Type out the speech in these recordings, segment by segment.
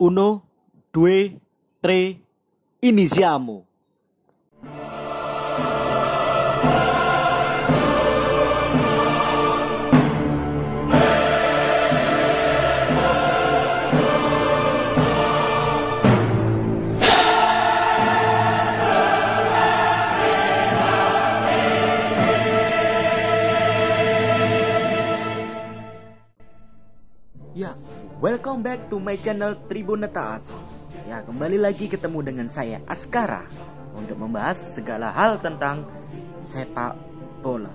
Uno, due, tre, iniziamo. Ya, welcome back to my channel Tribun Netas. Ya, kembali lagi ketemu dengan saya Askara untuk membahas segala hal tentang sepak bola.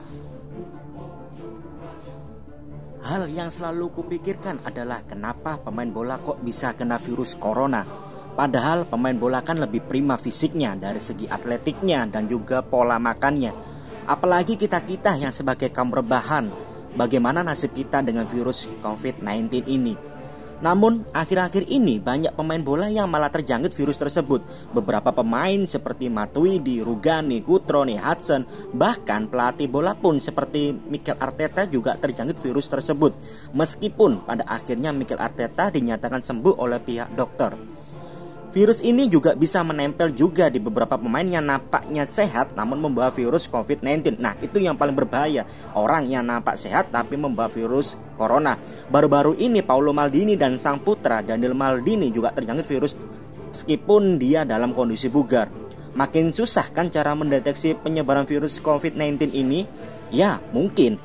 Hal yang selalu kupikirkan adalah kenapa pemain bola kok bisa kena virus corona. Padahal pemain bola kan lebih prima fisiknya dari segi atletiknya dan juga pola makannya. Apalagi kita-kita yang sebagai kaum rebahan bagaimana nasib kita dengan virus COVID-19 ini. Namun, akhir-akhir ini banyak pemain bola yang malah terjangkit virus tersebut. Beberapa pemain seperti Matuidi, Rugani, Kutroni, Hudson, bahkan pelatih bola pun seperti Mikel Arteta juga terjangkit virus tersebut. Meskipun pada akhirnya Mikel Arteta dinyatakan sembuh oleh pihak dokter. Virus ini juga bisa menempel juga di beberapa pemain yang nampaknya sehat namun membawa virus COVID-19. Nah, itu yang paling berbahaya. Orang yang nampak sehat tapi membawa virus corona. Baru-baru ini Paulo Maldini dan sang putra Daniel Maldini juga terjangkit virus meskipun dia dalam kondisi bugar. Makin susah kan cara mendeteksi penyebaran virus COVID-19 ini? Ya, mungkin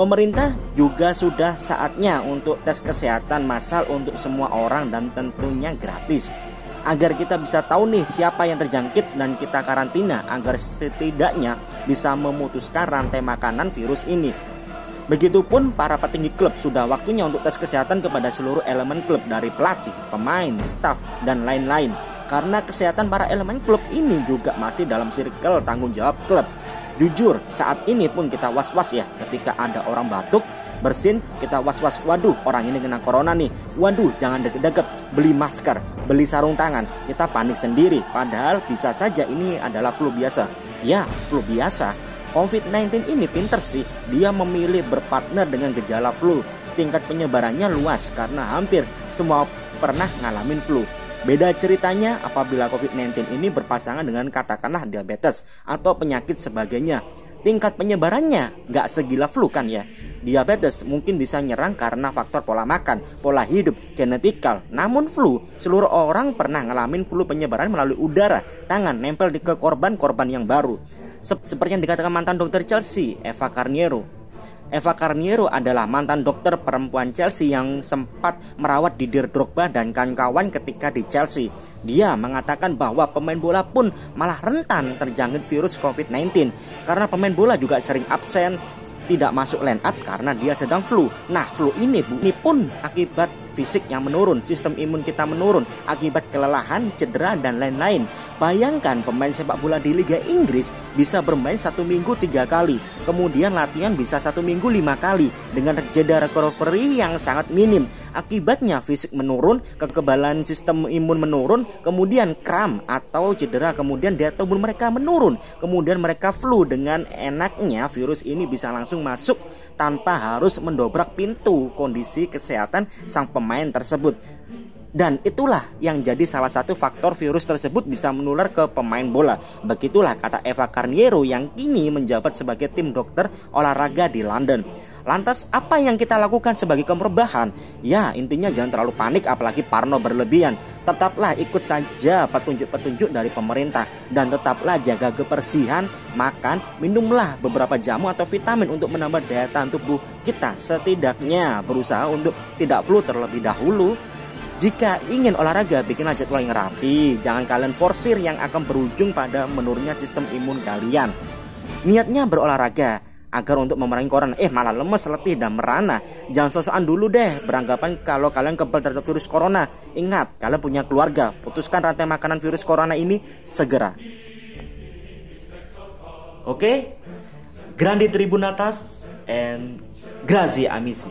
Pemerintah juga sudah saatnya untuk tes kesehatan massal untuk semua orang dan tentunya gratis agar kita bisa tahu nih siapa yang terjangkit dan kita karantina agar setidaknya bisa memutuskan rantai makanan virus ini. Begitupun para petinggi klub sudah waktunya untuk tes kesehatan kepada seluruh elemen klub dari pelatih, pemain, staf, dan lain-lain. Karena kesehatan para elemen klub ini juga masih dalam circle tanggung jawab klub. Jujur, saat ini pun kita was-was ya ketika ada orang batuk bersin kita was-was waduh orang ini kena corona nih. Waduh jangan deket-deket beli masker beli sarung tangan. Kita panik sendiri padahal bisa saja ini adalah flu biasa. Ya flu biasa. COVID-19 ini pinter sih dia memilih berpartner dengan gejala flu. Tingkat penyebarannya luas karena hampir semua pernah ngalamin flu. Beda ceritanya apabila COVID-19 ini berpasangan dengan katakanlah diabetes atau penyakit sebagainya tingkat penyebarannya nggak segila flu kan ya. Diabetes mungkin bisa nyerang karena faktor pola makan, pola hidup, genetikal. Namun flu, seluruh orang pernah ngalamin flu penyebaran melalui udara, tangan nempel di ke korban-korban yang baru. Seperti yang dikatakan mantan dokter Chelsea, Eva Carniero. Eva Carniero adalah mantan dokter perempuan Chelsea yang sempat merawat Didier Drogba dan kawan-kawan ketika di Chelsea. Dia mengatakan bahwa pemain bola pun malah rentan terjangkit virus COVID-19 karena pemain bola juga sering absen, tidak masuk line up karena dia sedang flu. Nah, flu ini bu, ini pun akibat fisik yang menurun, sistem imun kita menurun akibat kelelahan, cedera, dan lain-lain. Bayangkan pemain sepak bola di Liga Inggris bisa bermain satu minggu tiga kali, kemudian latihan bisa satu minggu lima kali dengan jeda recovery yang sangat minim. Akibatnya fisik menurun, kekebalan sistem imun menurun, kemudian kram atau cedera, kemudian daya tubuh mereka menurun, kemudian mereka flu dengan enaknya virus ini bisa langsung masuk tanpa harus mendobrak pintu kondisi kesehatan sang pemain tersebut. Dan itulah yang jadi salah satu faktor virus tersebut bisa menular ke pemain bola. Begitulah kata Eva Carniero yang kini menjabat sebagai tim dokter olahraga di London. Lantas apa yang kita lakukan sebagai kemerbahan? Ya intinya jangan terlalu panik apalagi parno berlebihan. Tetaplah ikut saja petunjuk-petunjuk dari pemerintah dan tetaplah jaga kebersihan, makan, minumlah beberapa jamu atau vitamin untuk menambah daya tahan tubuh kita. Setidaknya berusaha untuk tidak flu terlebih dahulu jika ingin olahraga, bikinlah jadwal yang rapi. Jangan kalian forsir yang akan berujung pada menurunnya sistem imun kalian. Niatnya berolahraga agar untuk memerangi corona. Eh malah lemes, letih dan merana. Jangan sosokan dulu deh beranggapan kalau kalian kebal terhadap virus corona. Ingat, kalian punya keluarga. Putuskan rantai makanan virus corona ini segera. Oke? Okay? Grandi Tribunatas and Grazie Amisi.